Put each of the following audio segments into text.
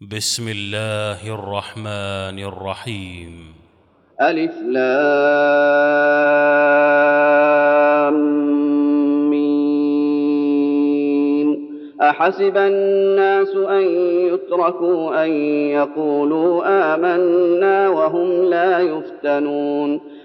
بسم الله الرحمن الرحيم. ألف لام ميم. أحسب الناس أن يتركوا أن يقولوا آمنا وهم لا يفتنون.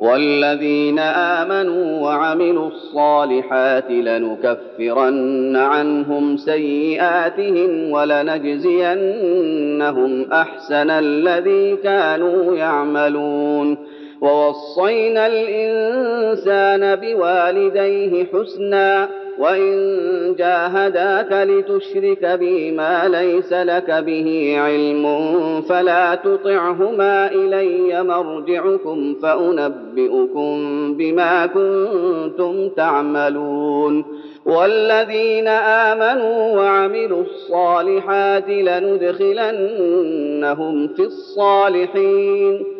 والذين آمنوا وعملوا الصالحات لنكفرن عنهم سيئاتهم ولنجزينهم أحسن الذي كانوا يعملون. ووصينا الإنسان بوالديه حسنا وإن جاهداك لتشرك بي ما ليس لك به علم. فلا تطعهما إلي مرجعكم فأنبئكم بما كنتم تعملون والذين آمنوا وعملوا الصالحات لندخلنهم في الصالحين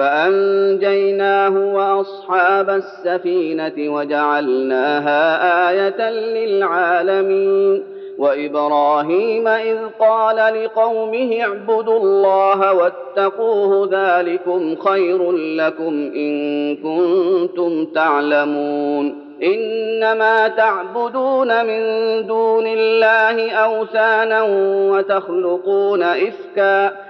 فأنجيناه وأصحاب السفينة وجعلناها آية للعالمين وإبراهيم إذ قال لقومه اعبدوا الله واتقوه ذلكم خير لكم إن كنتم تعلمون إنما تعبدون من دون الله أوثانا وتخلقون إفكا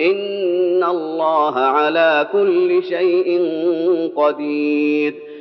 ان الله على كل شيء قدير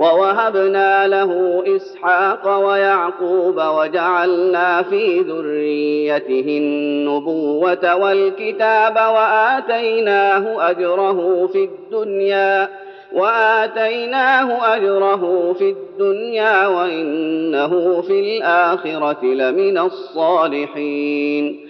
ووهبنا له إسحاق ويعقوب وجعلنا في ذريته النبوة والكتاب وآتيناه أجره في الدنيا وآتيناه أجره في الدنيا وإنه في الآخرة لمن الصالحين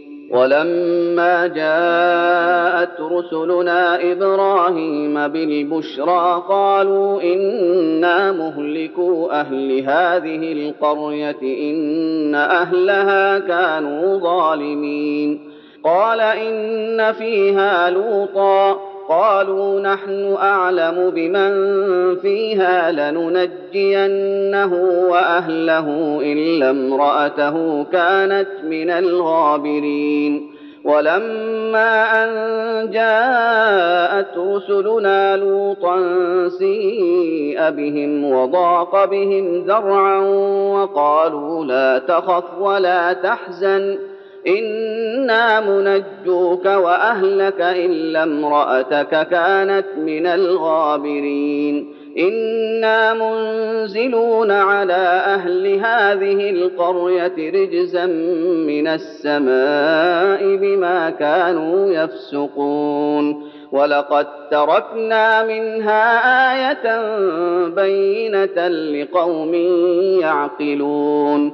ولما جاءت رسلنا إبراهيم بالبشرى قالوا إنا مهلكو أهل هذه القرية إن أهلها كانوا ظالمين. قال إن فيها لوطا. قالوا نحن أعلم بمن فيها لننجينه وأهله إلا امرأته كانت من الغابرين. ولما أن جاءت رسلنا لوطا سيء بهم وضاق بهم ذرعا وقالوا لا تخف ولا تحزن. أنا منجوك واهلك الا امراتك كانت من الغابرين أنا منزلون على أهل هذه القريه رجزا من السماء بما كانوا يفسقون ولقد تركنا منها إيه بينه لقوم يعقلون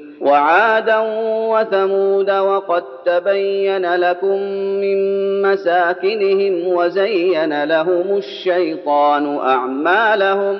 وعادا وثمود وقد تبين لكم من مساكنهم وزين لهم الشيطان أعمالهم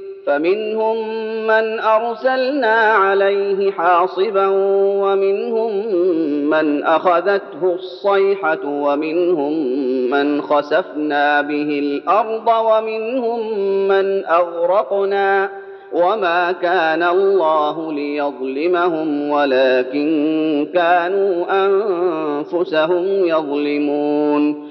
فمنهم من أرسلنا عليه حاصبا ومنهم من أخذته الصيحة ومنهم من خسفنا به الأرض ومنهم من أغرقنا وما كان الله ليظلمهم ولكن كانوا أنفسهم يظلمون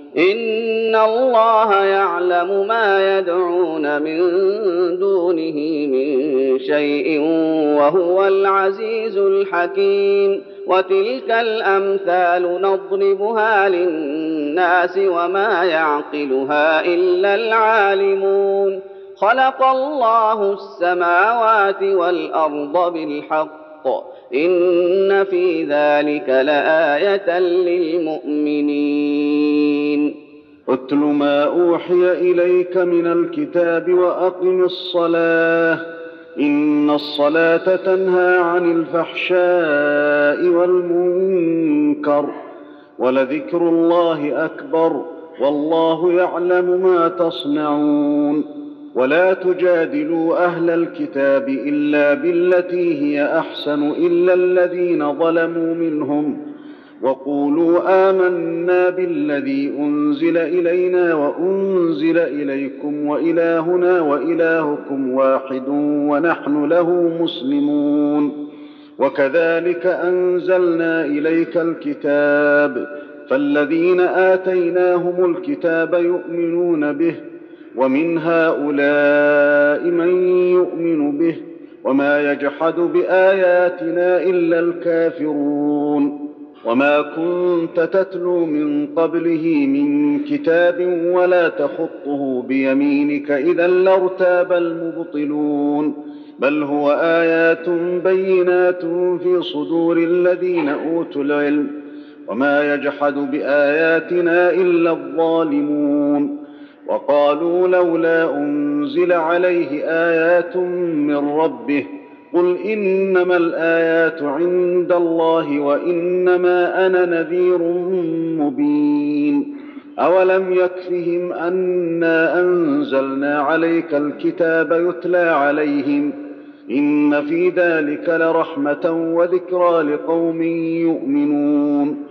إن الله يعلم ما يدعون من دونه من شيء وهو العزيز الحكيم. وتلك الأمثال نضربها للناس وما يعقلها إلا العالمون. خلق الله السماوات والأرض بالحق. إن في ذلك لآية للمؤمنين. اتل ما أوحي إليك من الكتاب وأقم الصلاة. إن الصلاة تنهى عن الفحشاء والمنكر ولذكر الله أكبر. والله يعلم ما تصنعون. ولا تجادلوا أهل الكتاب الا بالتي هي احسن الا الذين ظلموا منهم وقولوا امنا بالذي انزل الينا وانزل اليكم والهنا والهكم واحد ونحن له مسلمون وكذلك انزلنا اليك الكتاب فالذين اتيناهم الكتاب يؤمنون به ومن هؤلاء من يؤمن به وما يجحد بآياتنا إلا الكافرون وما كنت تتلو من قبله من كتاب ولا تخطه بيمينك إذا لارتاب المبطلون بل هو آيات بينات في صدور الذين أوتوا العلم وما يجحد بآياتنا إلا الظالمون وقالوا لولا أنزل عليه آيات من ربه قل إنما الآيات عند الله وإنما أنا نذير مبين أولم يكفهم أنا أنزلنا عليك الكتاب يتلى عليهم إن في ذلك لرحمة وذكرى لقوم يؤمنون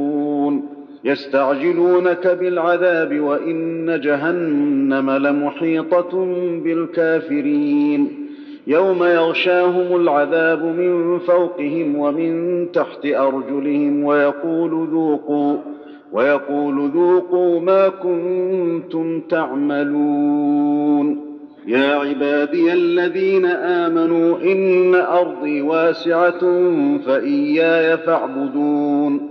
يستعجلونك بالعذاب وإن جهنم لمحيطة بالكافرين. يوم يغشاهم العذاب من فوقهم ومن تحت أرجلهم ويقول ذوقوا ويقول ذوقوا ما كنتم تعملون. يا عبادي الذين آمنوا إن أرضي واسعة فإياي فاعبدون.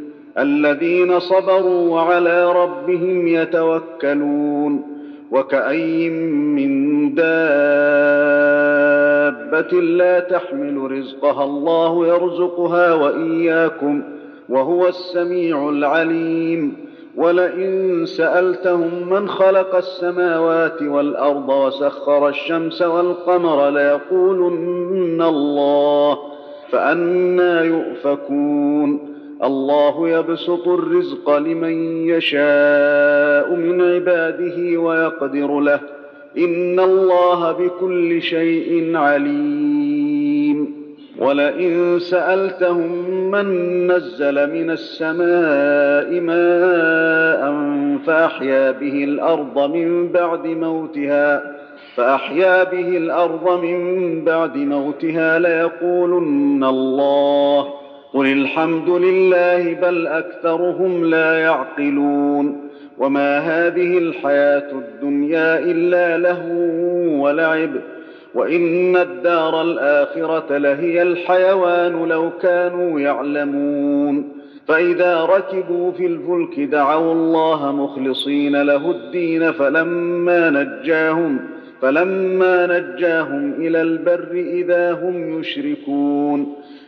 الذين صبروا وعلى ربهم يتوكلون وكأي من دابة لا تحمل رزقها الله يرزقها وإياكم وهو السميع العليم ولئن سألتهم من خلق السماوات والأرض وسخر الشمس والقمر ليقولن الله فأنا يؤفكون الله يبسط الرزق لمن يشاء من عباده ويقدر له. إن الله بكل شيء عليم. ولئن سألتهم من نزل من السماء ماء فأحيا به الأرض من بعد موتها فأحيا به الأرض من بعد موتها ليقولن الله قل الحمد لله بل اكثرهم لا يعقلون وما هذه الحياة الدنيا الا لهو ولعب وان الدار الاخره لهي الحيوان لو كانوا يعلمون فاذا ركبوا في الفلك دعوا الله مخلصين له الدين فلما نجاهم فلما نجاهم إلى البر اذا هم يشركون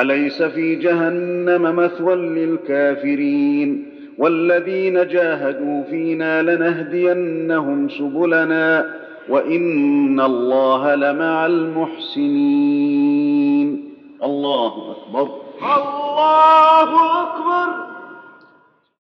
أليس في جهنم مثوى للكافرين والذين جاهدوا فينا لنهدينهم سبلنا وإن الله لمع المحسنين. الله أكبر. الله أكبر.